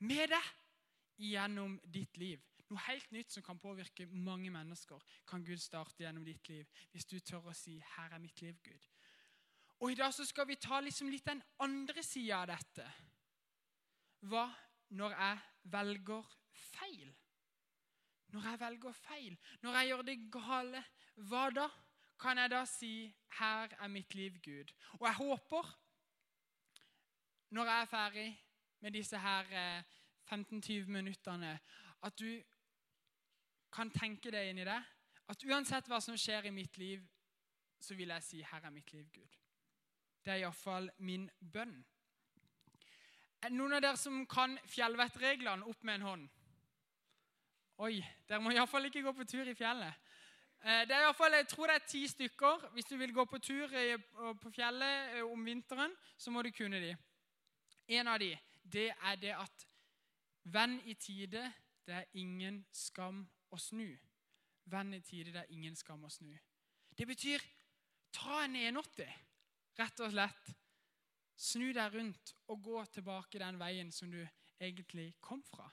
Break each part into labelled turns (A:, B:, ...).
A: med deg gjennom ditt liv. Noe helt nytt som kan påvirke mange mennesker, kan Gud starte gjennom ditt liv. Hvis du tør å si 'Her er mitt liv, Gud'. Og I dag så skal vi ta liksom litt den andre sida av dette. Hva når jeg velger feil? Når jeg velger feil, når jeg gjør det gale, hva da? Kan jeg da si 'Her er mitt liv, Gud'? Og jeg håper, når jeg er ferdig med disse her 15-20 eh, minuttene, at du kan tenke deg inn i det. At uansett hva som skjer i mitt liv, så vil jeg si 'Her er mitt liv, Gud'. Det er iallfall min bønn. Noen av dere som kan fjellvettreglene, opp med en hånd. Oi, dere må iallfall ikke gå på tur i fjellet. Eh, det er i hvert fall, Jeg tror det er ti stykker. Hvis du vil gå på tur på fjellet eh, om vinteren, så må du kunne de. En av de, det er det at venn i tide, det er ingen skam å snu. Venn i tide, det er ingen skam å snu. Det betyr ta en 180, rett og slett. Snu deg rundt og gå tilbake den veien som du egentlig kom fra.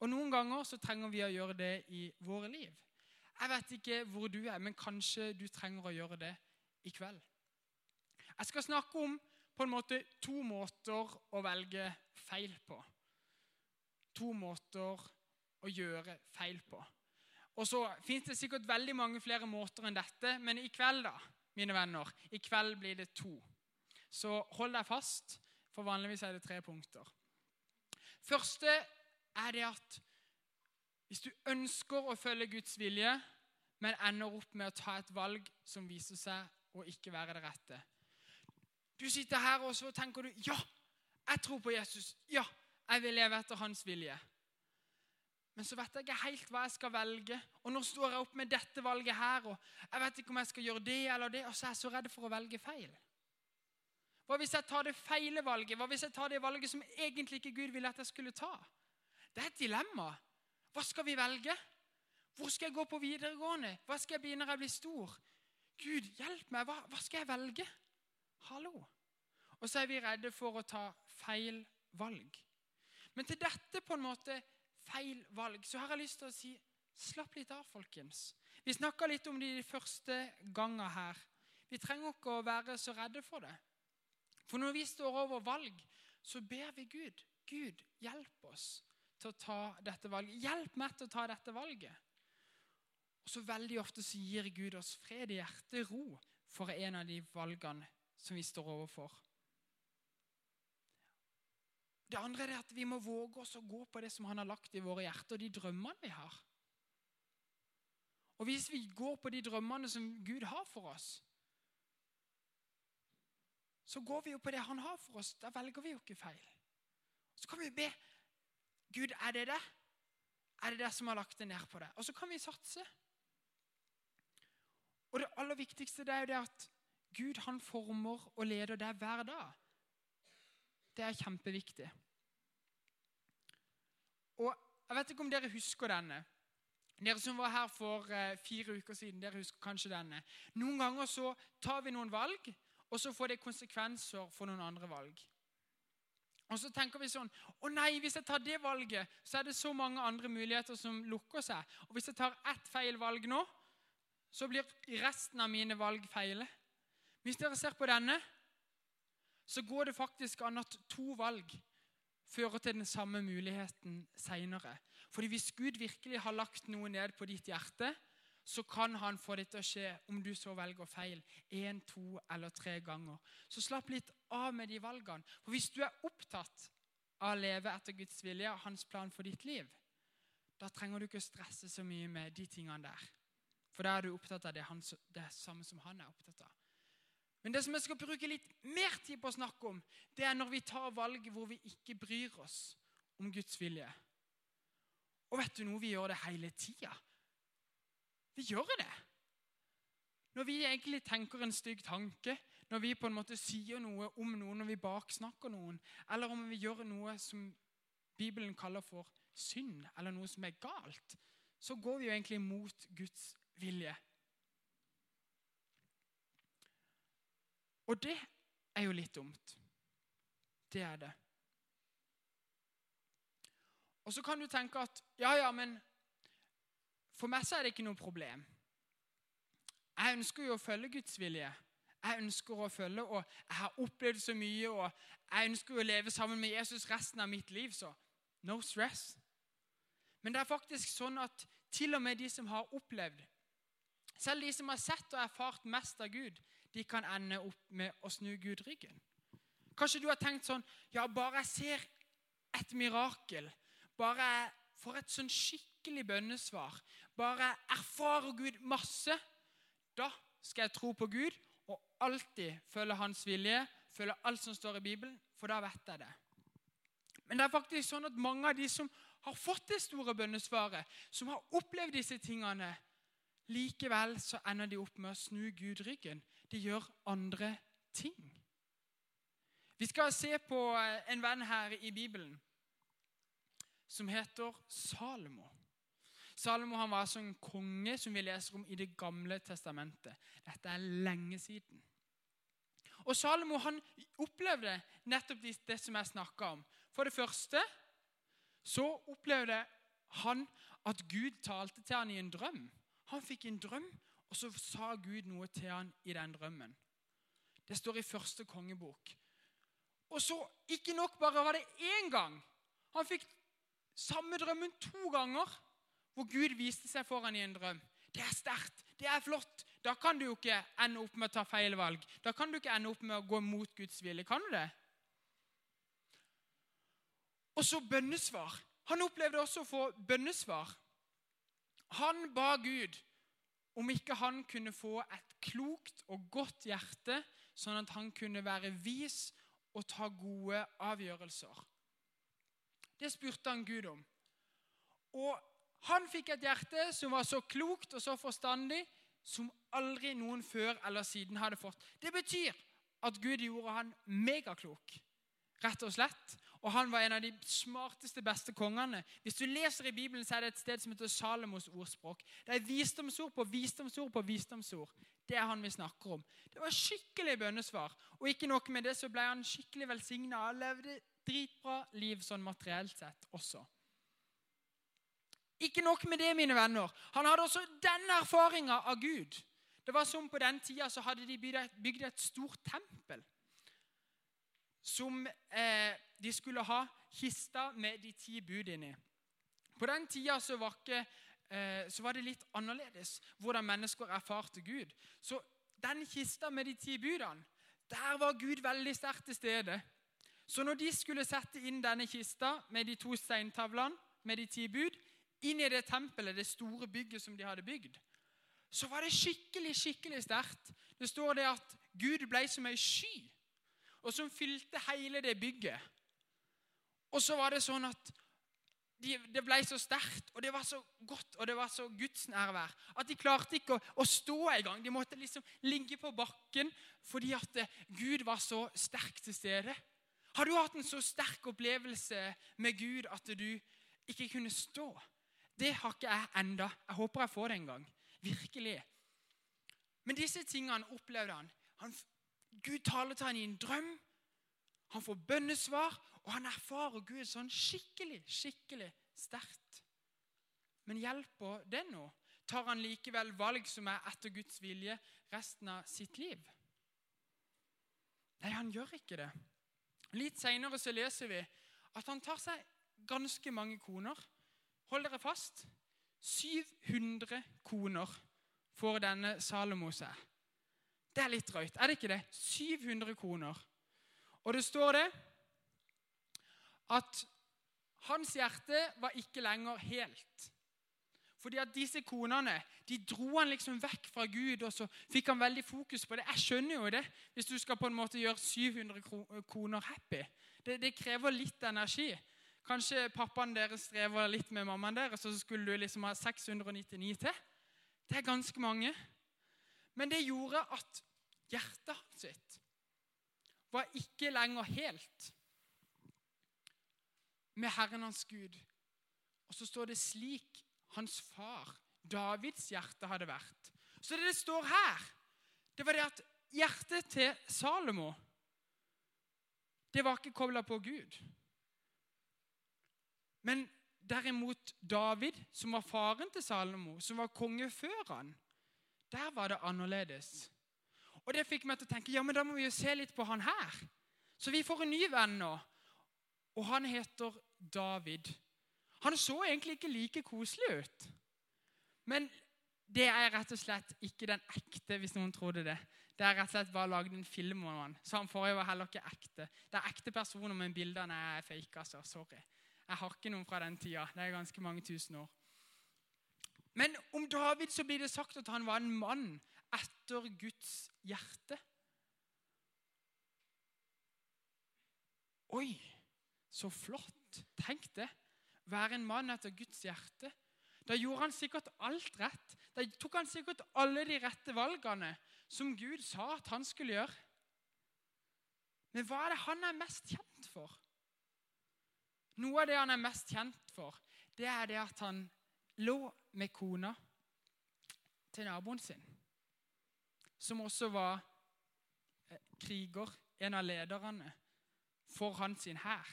A: Og Noen ganger så trenger vi å gjøre det i våre liv. Jeg vet ikke hvor du er, men kanskje du trenger å gjøre det i kveld. Jeg skal snakke om på en måte to måter å velge feil på. To måter å gjøre feil på. Og så fins det sikkert veldig mange flere måter enn dette, men i kveld, da, mine venner, i kveld blir det to. Så hold deg fast, for vanligvis er det tre punkter. Første er det at hvis du ønsker å følge Guds vilje, men ender opp med å ta et valg som viser seg å ikke være det rette Du sitter her og så tenker du ja, jeg tror på Jesus. Ja, jeg vil leve etter hans vilje. Men så vet jeg ikke helt hva jeg skal velge. Og nå står jeg opp med dette valget her, og jeg vet ikke om jeg skal gjøre det eller det, og så er jeg så redd for å velge feil. Hva hvis jeg tar det feile valget? Hva hvis jeg tar det valget som egentlig ikke Gud ville at jeg skulle ta? Det er et dilemma. Hva skal vi velge? Hvor skal jeg gå på videregående? Hva skal jeg bli når jeg blir stor? Gud, hjelp meg! Hva, hva skal jeg velge? Hallo? Og så er vi redde for å ta feil valg. Men til dette på en måte feil valg, så har jeg lyst til å si slapp litt av, folkens. Vi snakka litt om det de første gangene her. Vi trenger ikke å være så redde for det. For når vi står over valg, så ber vi Gud. Gud, hjelp oss til å ta dette valget. Hjelp meg til å ta dette valget. Og så Veldig ofte så gir Gud oss fred i hjertet, ro, for en av de valgene som vi står overfor. Det andre er at vi må våge oss å gå på det som han har lagt i våre hjerter, de drømmene vi har. Og hvis vi går på de drømmene som Gud har for oss, så går vi jo på det han har for oss. Da velger vi jo ikke feil. Så kan vi be Gud, er det det? Er det det som har lagt det ned på deg? Og så kan vi satse. Og det aller viktigste det er jo det at Gud han former og leder deg hver dag. Det er kjempeviktig. Og Jeg vet ikke om dere husker denne. Dere som var her for eh, fire uker siden, dere husker kanskje denne. Noen ganger så tar vi noen valg, og så får det konsekvenser for noen andre valg. Og så tenker vi sånn Å nei, hvis jeg tar det valget, så er det så mange andre muligheter som lukker seg. Og hvis jeg tar ett feil valg nå, så blir resten av mine valg feile. Hvis dere ser på denne, så går det faktisk an at to valg fører til den samme muligheten seinere. Fordi hvis Gud virkelig har lagt noe ned på ditt hjerte, så kan han få det til å skje om du så velger feil én, to eller tre ganger. Så slapp litt av med de valgene. For hvis du er opptatt av å leve etter Guds vilje og hans plan for ditt liv, da trenger du ikke å stresse så mye med de tingene der. For da er du opptatt av det, han, det samme som han er opptatt av. Men det som jeg skal bruke litt mer tid på å snakke om, det er når vi tar valg hvor vi ikke bryr oss om Guds vilje. Og vet du noe? Vi gjør det hele tida. Vi gjør det. Når vi egentlig tenker en stygg tanke, når vi på en måte sier noe om noen, når vi baksnakker noen, eller om vi gjør noe som Bibelen kaller for synd, eller noe som er galt, så går vi jo egentlig mot Guds vilje. Og det er jo litt dumt. Det er det. Og så kan du tenke at ja, ja, men for meg så er det ikke noe problem. Jeg ønsker jo å følge Guds vilje. Jeg ønsker å følge, og jeg har opplevd så mye, og jeg ønsker å leve sammen med Jesus resten av mitt liv, så no stress. Men det er faktisk sånn at til og med de som har opplevd, selv de som har sett og erfart mest av Gud, de kan ende opp med å snu Gud ryggen. Kanskje du har tenkt sånn Ja, bare jeg ser et mirakel, bare jeg får et sånn skikkelig bønnesvar, bare jeg erfarer Gud masse, da skal jeg tro på Gud og alltid følge Hans vilje, følge alt som står i Bibelen, for da vet jeg det. Men det er faktisk sånn at mange av de som har fått det store bønnesvaret, som har opplevd disse tingene, likevel så ender de opp med å snu Gud ryggen. De gjør andre ting. Vi skal se på eh, en venn her i Bibelen som heter Salomo. Salomo han var altså en konge som vi leser om i Det gamle testamentet. Dette er lenge siden. Og Salomo han opplevde nettopp det som jeg snakka om. For det første så opplevde han at Gud talte til han i en drøm. Han fikk en drøm, og så sa Gud noe til han i den drømmen. Det står i første kongebok. Og så, ikke nok bare var det én gang. Han fikk samme drømmen to ganger hvor Gud viste seg foran i en drøm. Det er sterkt. Det er flott. Da kan du jo ikke ende opp med å ta feil valg. Da kan du ikke ende opp med å gå mot Guds vilje. Kan du det? Og så bønnesvar. Han opplevde også å få bønnesvar. Han ba Gud om ikke han kunne få et klokt og godt hjerte, sånn at han kunne være vis og ta gode avgjørelser. Det spurte han Gud om. Og han fikk et hjerte som var så klokt og så forstandig som aldri noen før eller siden hadde fått. Det betyr at Gud gjorde han megaklok, rett og slett. Og han var en av de smarteste, beste kongene. Hvis du leser i Bibelen, så er det et sted som heter Salomos ordspråk. Det er visdomsord på visdomsord på visdomsord. Det er han vi snakker om. Det var skikkelig bønnesvar. Og ikke nok med det, så ble han skikkelig velsigna Han levde dritbra liv sånn materielt sett også. Ikke nok med det, mine venner. Han hadde også denne erfaringa av Gud. Det var som På den tida så hadde de bygd et stort tempel som eh, de skulle ha kista med de ti bud inni. På den tida så var, ikke, eh, så var, det litt annerledes hvordan mennesker erfarte Gud. Så den kista med de ti budene, der var Gud veldig sterkt til stede. Så når de skulle sette inn denne kista med de to steintavlene med de ti bud, inn i det tempelet, det store bygget som de hadde bygd, så var det skikkelig skikkelig sterkt. Det står det at Gud ble som ei sky, og som fylte hele det bygget. Og så var det sånn at de, det ble så sterkt, og det var så godt og det var så gudsnærvær at de klarte ikke å, å stå engang. De måtte liksom ligge på bakken fordi at eh, Gud var så sterk til stede. Har du hatt en så sterk opplevelse med Gud at du ikke kunne stå? Det har ikke jeg enda. Jeg håper jeg får det en gang. Virkelig. Men disse tingene opplevde han. han Gud taler til han i en drøm. Han får bønnesvar, og han erfarer Gud sånn skikkelig, skikkelig sterkt. Men hjelper det nå? Tar han likevel valg som er etter Guds vilje resten av sitt liv? Nei, han gjør ikke det. Litt seinere leser vi at han tar seg ganske mange koner. Hold dere fast. 700 koner får denne Salomo seg. Det er litt drøyt, er det ikke det? 700 koner. Og det står det at hans hjerte var ikke lenger helt. Fordi at disse konene de dro han liksom vekk fra Gud, og så fikk han veldig fokus på det. Jeg skjønner jo det, hvis du skal på en måte gjøre 700 koner happy. Det, det krever litt energi. Kanskje pappaen deres strever litt med mammaen deres, og så skulle du liksom ha 699 til. Det er ganske mange. Men det gjorde at hjertet sitt var ikke lenger helt med Herren hans Gud. Og så står det slik hans far, Davids hjerte, hadde vært. Så det det står her, det var det at hjertet til Salomo det var ikke kobla på Gud. Men derimot David, som var faren til Salomo, som var konge før han, der var det annerledes. Og det fikk meg til å tenke ja, men da må vi jo se litt på han her. Så vi får en ny venn nå, og han heter David. Han så egentlig ikke like koselig ut. Men det er rett og slett ikke den ekte, hvis noen trodde det. Det er rett og slett bare lagd en film om han. Så han forrige var heller ikke ekte. Det er ekte personer, men bildene er fake. altså. Sorry. Jeg har ikke noen fra den tida. Det er ganske mange tusen år. Men om David så blir det sagt at han var en mann etter Guds hjerte. Oi, så flott. Tenk det. Være en mann etter Guds hjerte. Da gjorde han sikkert alt rett. Da tok han sikkert alle de rette valgene som Gud sa at han skulle gjøre. Men hva er det han er mest kjent for? Noe av det han er mest kjent for, det er det at han lå med kona til naboen sin, som også var eh, kriger, en av lederne for hans hær.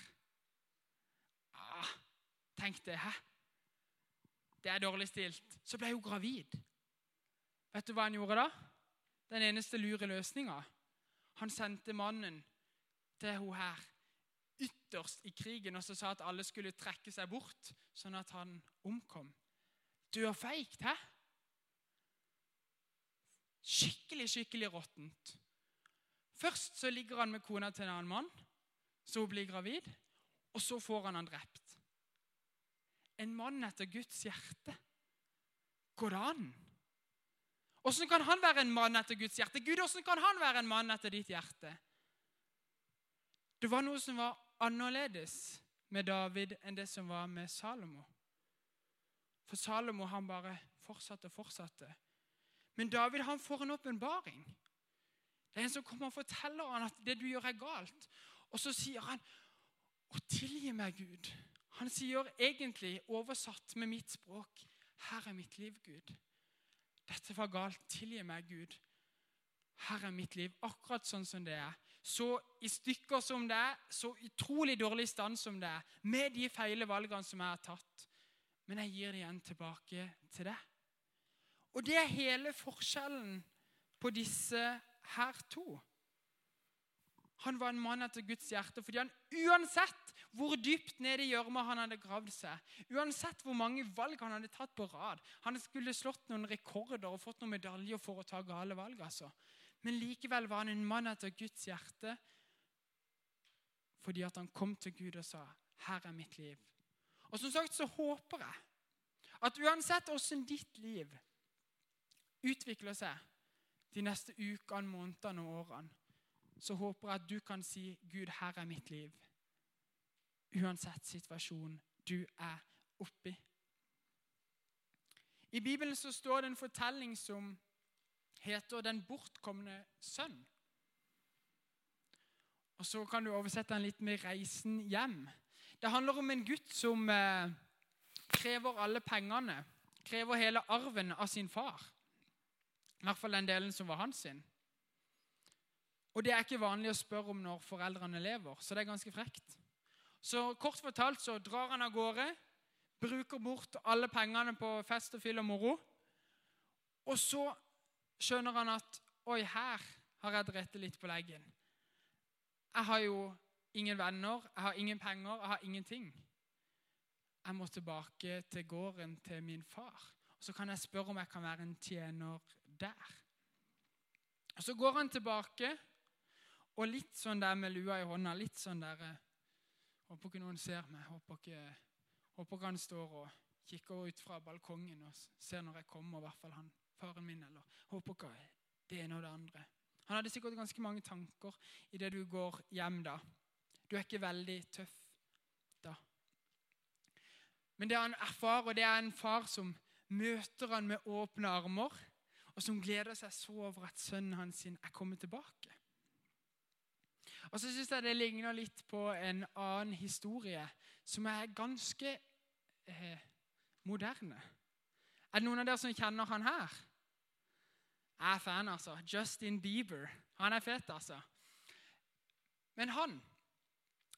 A: Ah, tenk det, hæ? Det er dårlig stilt. Så ble hun gravid. Vet du hva han gjorde da? Den eneste lure løsninga. Han sendte mannen til hun her ytterst i krigen og så sa at alle skulle trekke seg bort, sånn at han omkom. Dørfeigt, hæ? Skikkelig, skikkelig råttent. Først så ligger han med kona til en annen mann, så hun blir gravid, og så får han han drept. En mann etter Guds hjerte. Går det an? Åssen kan han være en mann etter Guds hjerte? Gud, åssen kan han være en mann etter ditt hjerte? Det var noe som var annerledes med David enn det som var med Salomo. For Salomo han bare fortsatte og fortsatte. Men David han får en åpenbaring. Det er en som kommer og forteller han at det du gjør, er galt. Og så sier han, 'Å, tilgi meg, Gud'. Han sier egentlig, oversatt med mitt språk, 'Her er mitt liv, Gud'. Dette var galt. Tilgi meg, Gud. Her er mitt liv, akkurat sånn som det er. Så i stykker som det er, så utrolig dårlig stand som det er, med de feile valgene som jeg har tatt. Men jeg gir det igjen tilbake til deg. Og det er hele forskjellen på disse her to. Han var en mann etter Guds hjerte fordi han uansett hvor dypt ned i gjørma han hadde gravd seg, uansett hvor mange valg han hadde tatt på rad Han skulle slått noen rekorder og fått noen medaljer for å ta gale valg. altså. Men likevel var han en mann etter Guds hjerte fordi at han kom til Gud og sa, 'Her er mitt liv'. Og som sagt så håper jeg at uansett åssen ditt liv utvikler seg de neste ukene, månedene og årene, så håper jeg at du kan si, 'Gud, her er mitt liv'. Uansett situasjon du er oppi. I Bibelen så står det en fortelling som heter 'Den bortkomne sønn'. Og Så kan du oversette den litt med 'Reisen hjem'. Det handler om en gutt som eh, krever alle pengene, krever hele arven av sin far. I hvert fall den delen som var hans sin. Og det er ikke vanlig å spørre om når foreldrene lever, så det er ganske frekt. Så kort fortalt så drar han av gårde, bruker bort alle pengene på fest og fyll og moro. Og så skjønner han at Oi, her har jeg drept litt på leggen. Jeg har jo ingen venner, jeg har ingen penger, jeg har ingenting. Jeg må tilbake til gården til min far. Og Så kan jeg spørre om jeg kan være en tjener der. Og Så går han tilbake, og litt sånn der med lua i hånda. Litt sånn der eh, Håper ikke noen ser meg. Håper ikke, håper ikke han står og kikker ut fra balkongen og ser når jeg kommer, i hvert fall han, faren min. Eller håper ikke det ene og det andre. Han hadde sikkert ganske mange tanker idet du går hjem da. Du er ikke veldig tøff da. Men det han erfarer, det er en far som møter han med åpne armer og som gleder seg så over at sønnen hans er kommet tilbake. Og så syns jeg det ligner litt på en annen historie som er ganske eh, moderne. Er det noen av dere som kjenner han her? Jeg er fan, altså. Justin Bieber. Han er fet, altså. Men han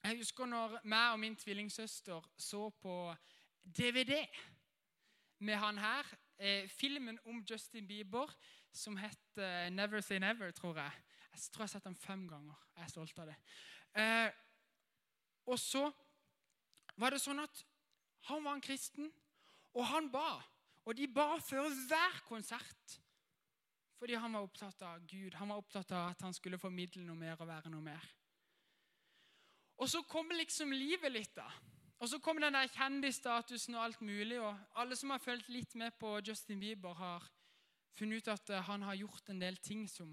A: Jeg husker når meg og min tvillingsøster så på DVD med han her. Eh, filmen om Justin Bieber som heter 'Never Say Never', tror jeg. Jeg tror jeg har sett den fem ganger. Jeg er stolt av det. Eh, og så var det sånn at han var en kristen, og han ba. Og de ba før hver konsert. Fordi han var opptatt av Gud. Han var opptatt av at han skulle formidle noe mer og være noe mer. Og så kommer liksom livet litt, da. Og så kommer den der kjendisstatusen og alt mulig. Og alle som har fulgt litt med på Justin Bieber, har funnet ut at han har gjort en del ting som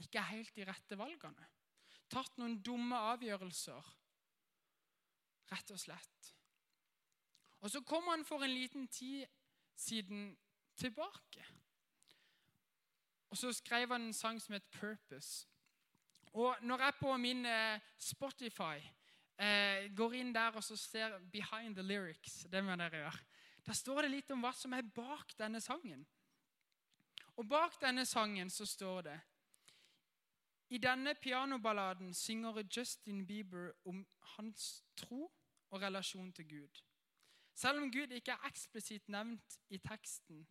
A: ikke er helt de rette valgene. Tatt noen dumme avgjørelser, rett og slett. Og så kommer han for en liten tid siden tilbake. Og så skrev han en sang som het 'Purpose'. Og når jeg på min eh, Spotify eh, går inn der og så ser 'Behind the Lyrics', det må dere gjøre, da står det litt om hva som er bak denne sangen. Og bak denne sangen så står det I denne pianoballaden synger Justin Bieber om hans tro og relasjon til Gud. Selv om Gud ikke er eksplisitt nevnt i teksten,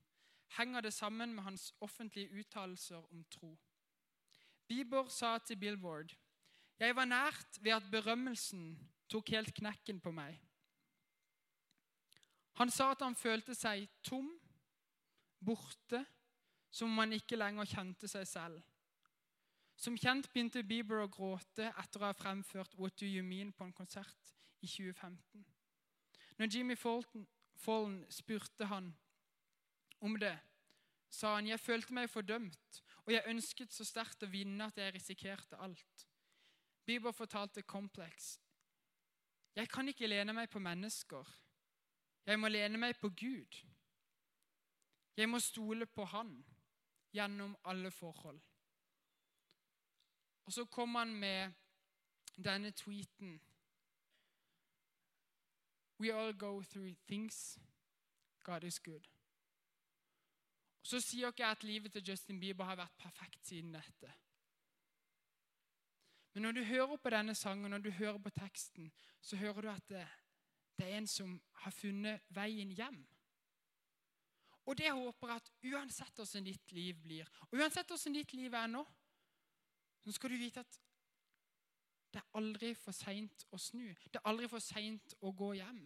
A: henger det sammen med hans offentlige uttalelser om tro. Bieber sa til Billboard jeg var nært ved at berømmelsen tok helt knekken på meg. Han sa at han følte seg tom, borte, som om han ikke lenger kjente seg selv. Som kjent begynte Bieber å gråte etter å ha fremført What Do You Mean på en konsert i 2015. Når Jimmy Fallen spurte han om det, sa han jeg følte meg fordømt, og jeg ønsket så sterkt å vinne at jeg risikerte alt. Bieber fortalte kompleks. jeg kan ikke lene meg på mennesker. Jeg må lene meg på Gud. Jeg må stole på Han gjennom alle forhold. Og så kom han med denne tweeten We all go through things. God is good. Og Så sier dere at livet til Justin Bieber har vært perfekt siden dette. Men når du hører på denne sangen, når du hører på teksten, så hører du at det, det er en som har funnet veien hjem. Og det håper jeg at uansett hvordan ditt liv blir, og uansett hvordan ditt liv er nå, så skal du vite at det er aldri for seint å snu. Det er aldri for seint å gå hjem.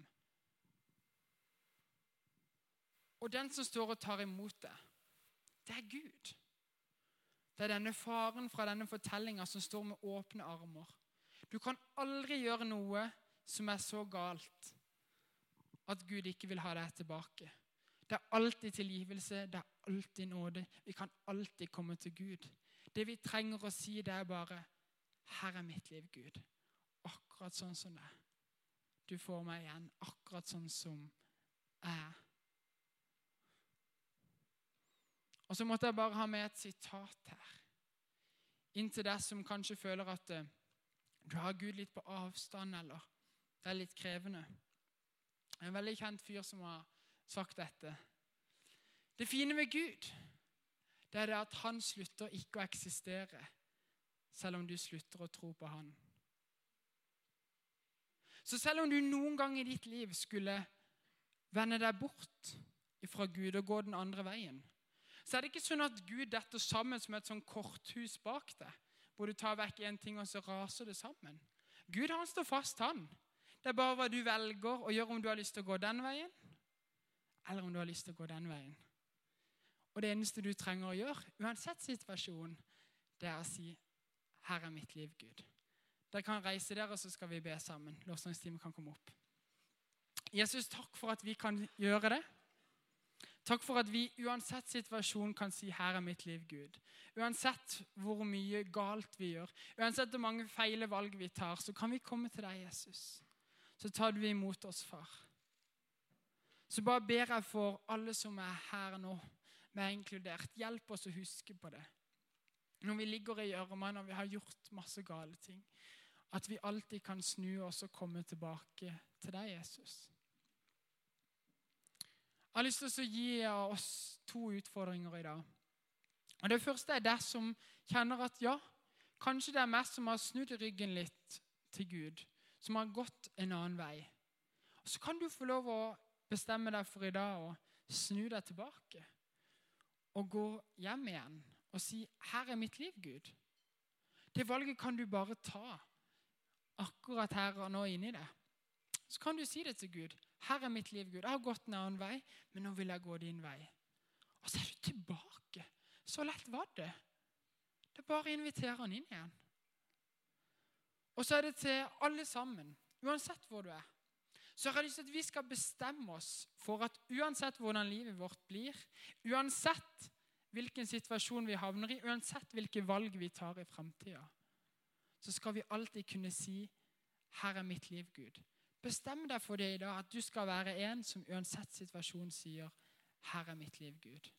A: Og den som står og tar imot det, det er Gud. Det er denne faren fra denne fortellinga som står med åpne armer. Du kan aldri gjøre noe som er så galt at Gud ikke vil ha deg tilbake. Det er alltid tilgivelse, det er alltid nåde. Vi kan alltid komme til Gud. Det vi trenger å si, det er bare 'Her er mitt liv, Gud'. Akkurat sånn som det er. Du får meg igjen akkurat sånn som jeg er. Og så måtte jeg bare ha med et sitat her. Inntil deg som kanskje føler at uh, du har Gud litt på avstand, eller det er litt krevende. En veldig kjent fyr som har sagt dette. Det fine med Gud det er det at han slutter ikke å eksistere selv om du slutter å tro på han. Så selv om du noen gang i ditt liv skulle vende deg bort fra Gud og gå den andre veien, så er det ikke sånn at Gud detter sammen som et sånn korthus bak deg, hvor du tar vekk én ting, og så raser det sammen. Gud han står fast, han. Det er bare hva du velger å gjøre, om du har lyst til å gå den veien, eller om du har lyst til å gå den veien. Og det eneste du trenger å gjøre, uansett situasjon, det er å si 'Her er mitt liv, Gud'. Dere kan reise dere, så skal vi be sammen. Lovsangstimen kan komme opp. Jesus, takk for at vi kan gjøre det. Takk for at vi uansett situasjon kan si 'Her er mitt liv, Gud'. Uansett hvor mye galt vi gjør, uansett hvor mange feile valg vi tar, så kan vi komme til deg, Jesus. Så tar du imot oss, far. Så bare ber jeg for alle som er her nå, meg inkludert. Hjelp oss å huske på det. Når vi ligger i gjørma, når vi har gjort masse gale ting. At vi alltid kan snu oss og komme tilbake til deg, Jesus. Jeg har lyst til å gi oss to utfordringer i dag. Og Det første er det som kjenner at ja, kanskje det er meg som har snudd ryggen litt til Gud, som har gått en annen vei. Og Så kan du få lov å bestemme deg for i dag å snu deg tilbake og gå hjem igjen og si 'Her er mitt liv, Gud'. Det valget kan du bare ta akkurat her og nå inni det. Så kan du si det til Gud. 'Her er mitt liv, Gud. Jeg har gått en annen vei, men nå vil jeg gå din vei.' Og så er du tilbake. Så lett var det. Det er bare å invitere han inn igjen. Og så er det til alle sammen, uansett hvor du er. Så har jeg lyst til at vi skal bestemme oss for at uansett hvordan livet vårt blir, uansett hvilken situasjon vi havner i, uansett hvilke valg vi tar i framtida, så skal vi alltid kunne si 'Her er mitt liv, Gud'. Bestem deg for det i dag, at du skal være en som uansett situasjon sier 'Her er mitt liv, Gud'.